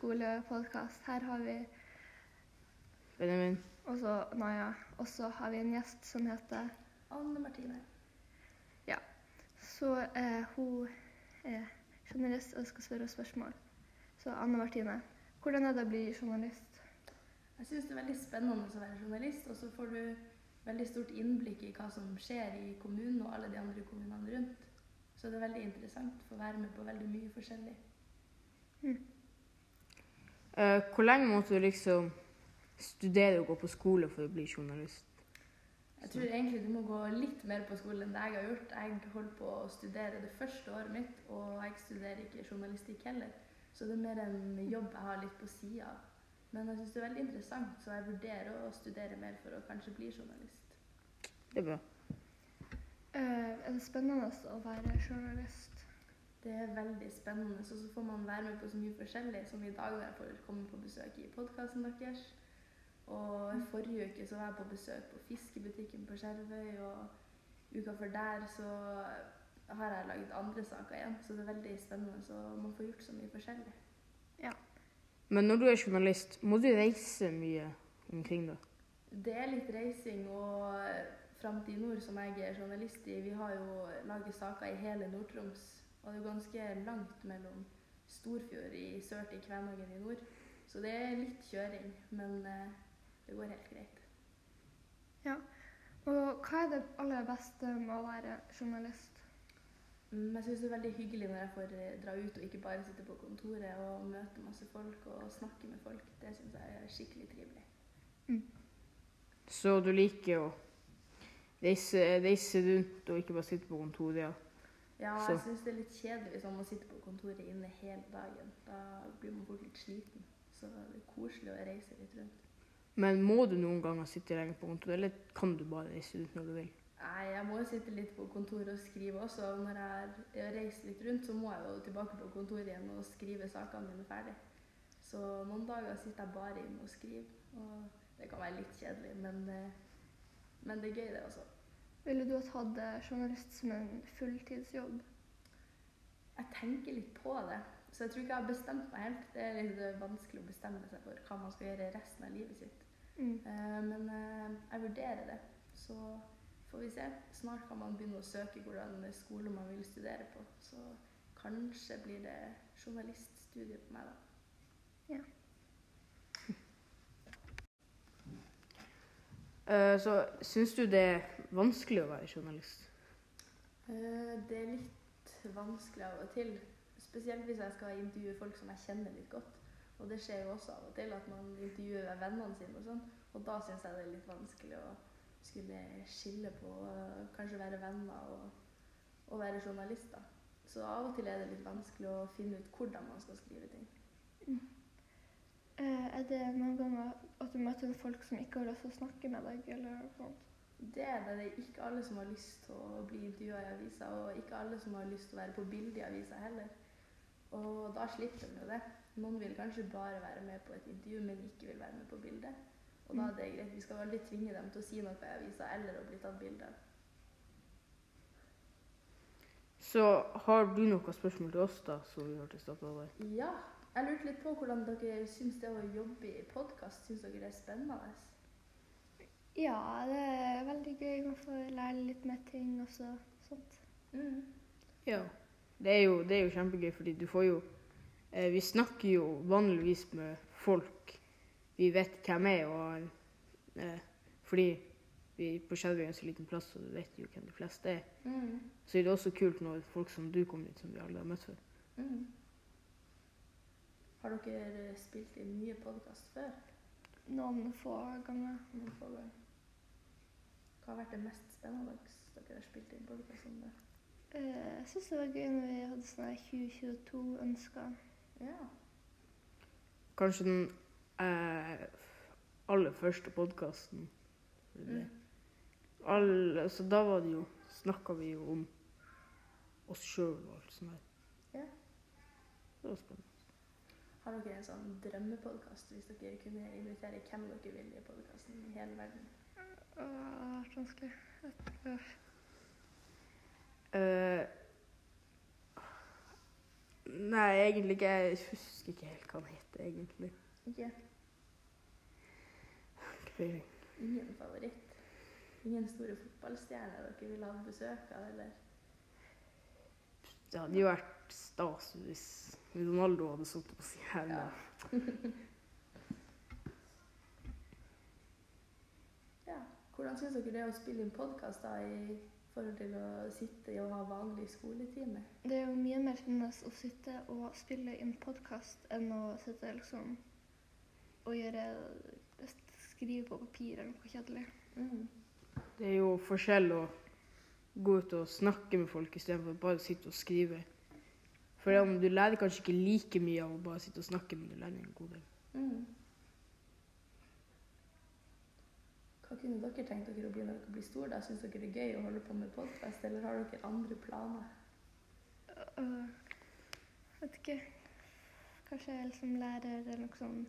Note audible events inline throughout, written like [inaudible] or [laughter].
skolepodkast. Her har vi Benjamin. også Naya. Og så har vi en gjest som heter Anne Martine. Så eh, hun er journalist og skal spørre oss spørsmål. Så Anne Martine, hvordan er det å bli journalist? Jeg syns det er veldig spennende å være journalist, og så får du veldig stort innblikk i hva som skjer i kommunen og alle de andre kommunene rundt. Så det er veldig interessant å få være med på veldig mye forskjellig. Eh, hvor lenge måtte du liksom studere og gå på skole for å bli journalist? Jeg tror egentlig du må gå litt mer på skole enn det jeg har gjort. Jeg holdt på å studere det første året mitt, og jeg studerer ikke journalistikk heller. Så det er mer en jobb jeg har litt på sida av. Men jeg syns det er veldig interessant, så jeg vurderer å studere mer for å kanskje bli journalist. Det er bra. Uh, er det spennende å være journalist? Det er veldig spennende, Så, så får man være med på så mye forskjellig. Som i dag når jeg får komme på besøk i podkasten deres. Og i forrige uke så var jeg på besøk på fiskebutikken på Skjervøy, og uka før der så har jeg laget andre saker igjen. Så det er veldig spennende, så man får gjort så mye forskjellig. Men når du er journalist, må du reise mye omkring da? Det er litt reising, og Framtid Nord, som jeg er journalist i, vi har jo laget saker i hele Nord-Troms. Og det er jo ganske langt mellom Storfjord i sør til Kvænangen i nord. Så det er litt kjøring, men eh, det går helt greit. Ja. Og hva er det aller beste med å være journalist? Mm, Jeg syns det er veldig hyggelig når jeg får eh, dra ut og ikke bare sitte på kontoret og møte masse folk og snakke med folk. Det syns jeg er skikkelig trivelig. Så du liker å reise, reise rundt og ikke bare sitte på kontoret? Ja. Ja, jeg syns det er litt kjedelig hvis man må sitte på kontoret inne hele dagen. Da blir man fort litt sliten. Så det er koselig å reise litt rundt. Men må du noen ganger sitte lenge på kontoret, eller kan du bare reise ut når du vil? Nei, jeg må jo sitte litt på kontoret og skrive også. og Når jeg har reist litt rundt, så må jeg jo tilbake på kontoret igjen og skrive sakene mine ferdig. Så noen dager sitter jeg bare inne og skriver. Og det kan være litt kjedelig, men, eh, men det er gøy, det også. Ville du ha tatt eh, journalist som en fulltidsjobb? Jeg tenker litt på det, så jeg tror ikke jeg har bestemt meg helt. Det er litt eh, vanskelig å bestemme seg for hva man skal gjøre resten av livet sitt. Mm. Eh, Men eh, jeg vurderer det. Så får vi se. Snart kan man begynne å søke hvordan skole man vil studere på. Så kanskje blir det journaliststudie på meg, da. Ja. Så syns du det vanskelig å være journalist? Eh, Det er litt vanskelig av og til. Spesielt hvis jeg skal intervjue folk som jeg kjenner litt godt. Og det skjer jo også av og til at man intervjuer vennene sine og sånn. Og da syns jeg det er litt vanskelig å skulle skille på eh, kanskje være venner og, og være journalister. Så av og til er det litt vanskelig å finne ut hvordan man skal skrive ting. Eh, er det noen ganger at du møter folk som ikke har lyst til å snakke med deg? eller noe sånt? Det er det. Det er ikke alle som har lyst til å bli intervjua i avisa, og ikke alle som har lyst til å være på bilde i avisa heller. Og da slipper de jo det. Noen vil kanskje bare være med på et intervju, men ikke vil være med på bildet. Og da er det greit. Vi skal aldri tvinge dem til å si noe i avisa eller å bli tatt bilde av. Så har du noen spørsmål til oss, da, som vi hørte i over? Ja, jeg lurte litt på hvordan dere syns det å jobbe i podkast. Syns dere det er spennende? Ja, det er veldig gøy. Man får lære litt mer ting og sånt. Mm. Ja. Det er, jo, det er jo kjempegøy, fordi du får jo eh, Vi snakker jo vanligvis med folk vi vet hvem er, og eh, fordi vi på Skjelvøy er en så liten plass, så du vet jo hvem de fleste er. Mm. Så er det også kult når folk som du kommer hit, som vi aldri har møtt før. Mm. Har dere spilt inn mye podkast før? Noen få ganger. Noen få ganger. Hva har vært det mest spennende dere har spilt inn om det? Eh, jeg syns det var gøy når vi hadde sånne 2022-ønsker. Ja. Kanskje den eh, aller første podkasten. Mm. Altså, så da var det jo Snakka vi jo om oss sjøl og alt sånt der. Ja. Det var spennende. Har dere en sånn drømmepodkast hvis dere kunne invitere hvem dere vil i podkasten i hele verden? Åh, det har vært vanskelig. Eh, Nei, egentlig ikke. Jeg husker ikke helt hva han heter, egentlig. Ikke? Ikke peiling. Ingen favoritt? Ingen store fotballstjerner dere ville hatt besøk av, eller? Det hadde jo vært stas hvis Ronaldo hadde sittet på sin her. Ja. [laughs] men Ja. Hvordan syns dere det er å spille inn podkast i forhold til å sitte og ha vanlig skoletime? Det er jo mye mer spennende å sitte og spille inn podkast enn å sitte liksom og gjøre skrive på papir eller noe kjedelig. Mm. Det er jo forskjell å gå ut og snakke med folk istedenfor bare å sitte og skrive. For om du lærer kanskje ikke like mye av å bare sitte og snakke, men du lærer en god del. Mm. Hva kunne dere tenkt dere å bli når dere blir store? da? Syns dere det er gøy å holde på med podkast, eller har dere andre planer? Uh, vet ikke Kanskje jeg liksom lærer eller noe sånn,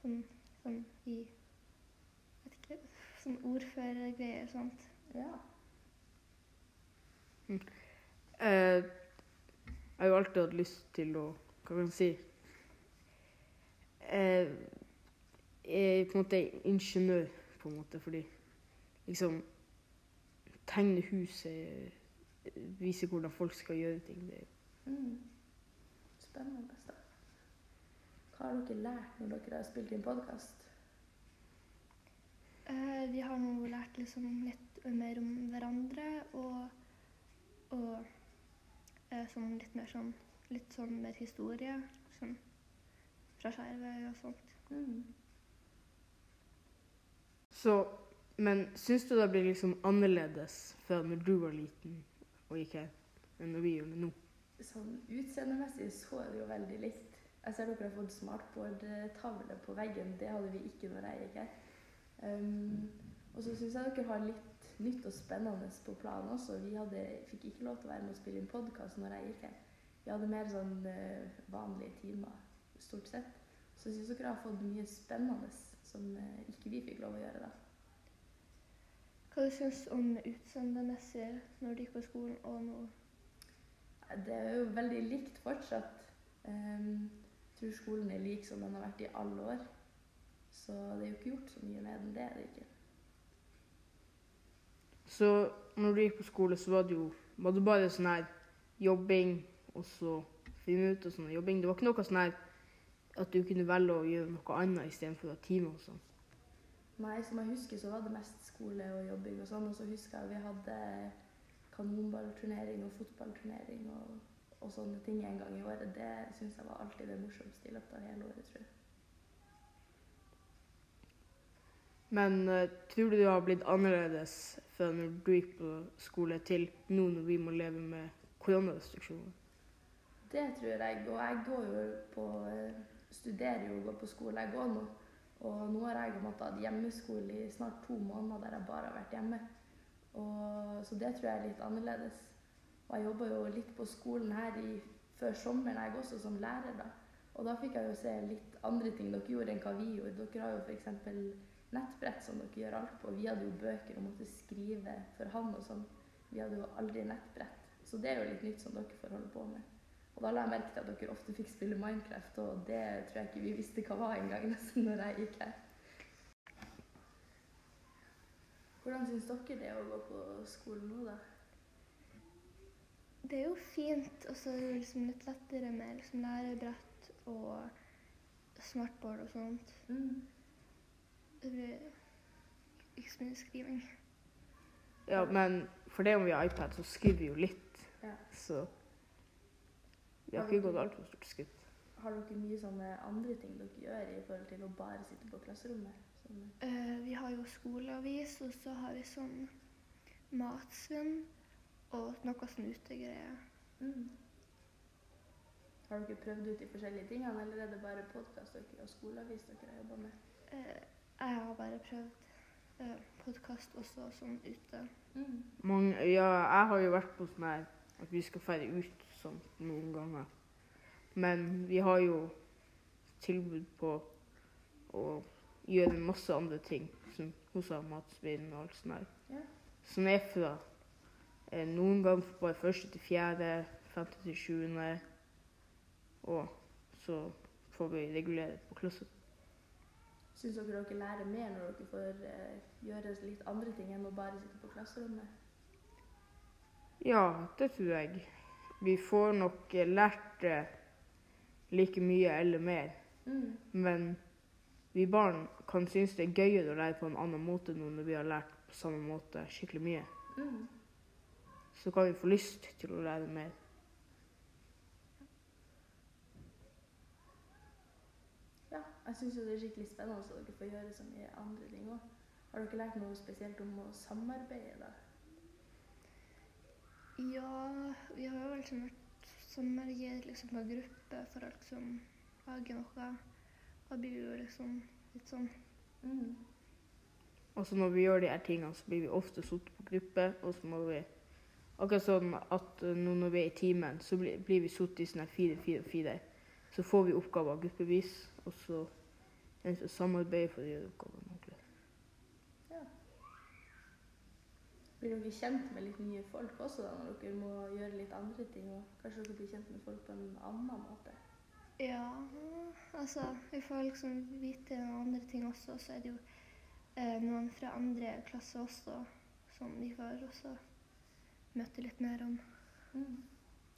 sånn, sånn i Vet ikke. Sånn ordførergreier og sånt. Ja. Uh, jeg har jo alltid hatt lyst til å Hva kan man si Uh, Jeg er på en måte ingeniør, på en måte, fordi liksom Tegne huset, Vise hvordan folk skal gjøre ting. Det, Mm. Spennende. da. Hva har dere lært når dere har spilt inn podkast? Eh, vi har nå lært liksom litt mer om hverandre og, og eh, sånn litt mer sånn Litt sånn mer historie. Sånn fra Skjervøy og sånt. Mm. Så, men syns du det blir liksom annerledes fra når du var liten og gikk her, enn når vi gjør det nå? Sånn utseendemessig så er det jo veldig likt. Jeg ser dere har fått smartboard-tavle på veggen. Det hadde vi ikke når jeg gikk her. Um, og så syns jeg dere har litt nytt og spennende på planen også. Vi hadde, fikk ikke lov til å være med og spille inn podkast når jeg gikk her. Vi hadde mer sånn uh, vanlige timer, stort sett. Så syns dere har fått mye spennende som eh, ikke vi fikk lov å gjøre da. Hva du syns om utseendemessig når du gikk på skolen og nå? Det er jo veldig likt fortsatt. Um, jeg tror skolen er lik som den har vært i alle år. Så det er jo ikke gjort så mye med den. Det er det ikke. Så når du gikk på skole, så var det jo var det bare sånn her jobbing, og så finne ut og sånn jobbing. Det var ikke noe sånn her at du kunne velge å gjøre noe annet istedenfor å ha timer og sånn. Nei, som jeg husker, så var det mest skole og jobbing og sånn. Og så husker jeg vi hadde kanonballturnering og fotballturnering og, og sånne ting en gang i året. Det syns jeg var alltid det morsomste i løpet av hele året, tror jeg. Men uh, tror du det har blitt annerledes fra når du gikk på skole, til nå når vi må leve med koronarestriksjoner? Det tror jeg. Og jeg går jo på eh, Studerer jo og går på skole jeg går nå. Og nå har jeg hatt hjemmeskole i snart to måneder der jeg bare har vært hjemme. Og, så det tror jeg er litt annerledes. Og jeg jobba jo litt på skolen her i, før sommeren, jeg også, som lærer. da. Og da fikk jeg jo se litt andre ting dere gjorde enn hva vi gjorde. Dere har jo f.eks. nettbrett som dere gjør alt på. Vi hadde jo bøker og måtte skrive for hånd og sånn. Vi hadde jo aldri nettbrett. Så det er jo litt nytt som dere får holde på med. Og da la jeg merke til at dere ofte fikk spille Minecraft, og det tror jeg ikke vi visste hva var engang nesten [laughs] når jeg gikk her. Hvordan syns dere det er å gå på skolen nå, da? Det er jo fint, og så er det liksom litt lettere med liksom lærebrett og smartboard og sånt. Mm. Ikke så mye skriving. Ja, men for det om vi har iPad, så skriver vi jo litt. Ja. Så vi har ikke gått altfor stort skritt. Har dere mye sånne andre ting dere gjør i forhold til å bare sitte på klasserommet? Sånn, Uh, vi har jo skoleavis, og så har vi sånn matsvinn og noe sånn utegreier. mm. Har dere prøvd ut de forskjellige tingene, eller er det bare podkast og skoleavis dere har jobba med? Eh, jeg har bare prøvd eh, podkast også sånn ute. Mm. Mange, ja, jeg har jo vært på sånn her at vi skal dra ut sånn noen ganger. Men vi har jo tilbud på å gjøre masse andre ting, som hos har matsvinn og alt sånt der. Ja. Som er fra eh, noen ganger bare første til fjerde, femte til sjuende. og så får vi regulere på klassen. Syns dere dere lærer mer når dere får eh, gjøre litt andre ting enn å bare sitte på klasserommet? Ja, det tror jeg. Vi får nok eh, lært eh, like mye eller mer, Mm. men vi barn kan synes det er gøyere å lære på en annen måte nå når vi har lært på samme måte skikkelig mye. Mm. Så kan vi få lyst til å lære mer. Ja, jeg syns det er skikkelig spennende at dere får gjøre så mye andre ting òg. Har dere lært noe spesielt om å samarbeide? Ja, vi har jo liksom vært samarbeidet liksom på gruppe for å liksom lage noe. Da blir vi jo liksom litt sånn Mm. Og så når vi gjør de her tingene, så blir vi ofte satt på gruppe, og så må vi Akkurat sånn at nå når vi er i timen, så blir, blir vi satt i sånn fire, fire, fire. Så får vi oppgaver gruppevis, og så er det samarbeid for å gjøre oppgavene Blir dere kjent med litt nye folk også da, når dere må gjøre litt andre ting? Og kanskje dere blir kjent med folk på en annen måte? Ja, altså Vi får liksom vite noen andre ting også. Så er det jo eh, noen fra andre klasse også som vi får også møte litt mer om. Mm.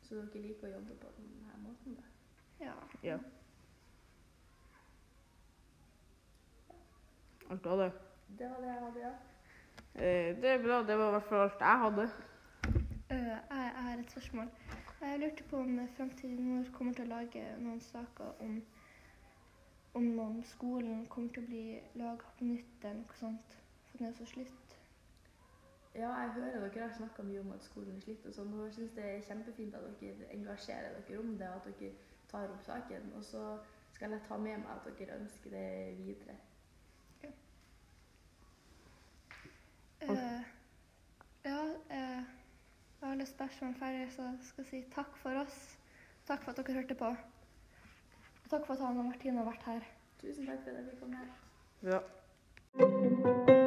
Så dere liker å jobbe på denne måten? da? Ja. Ja. Alt var det. Det var det jeg hadde, ja. Eh, det er bra. Det var i hvert fall alt jeg hadde. Eh, jeg, har et spørsmål. Jeg lurte på om Framtiden vår kommer til å lage noen saker om om noen skolen kommer til å bli laga på nytt eller noe sånt. For den er så slutt. Ja, jeg hører dere har snakka mye om at skolen er slitt og sånn, og jeg syns det er kjempefint at dere engasjerer dere om det, og at dere tar opp saken. Og så skal jeg ta med meg at dere ønsker det videre. Uh, ja, uh, jeg har lyst ferdig, så jeg skal si takk for oss. Takk for at dere hørte på. Og takk for at Hanna og Martine har vært her. Tusen takk for at jeg fikk komme her. Ja.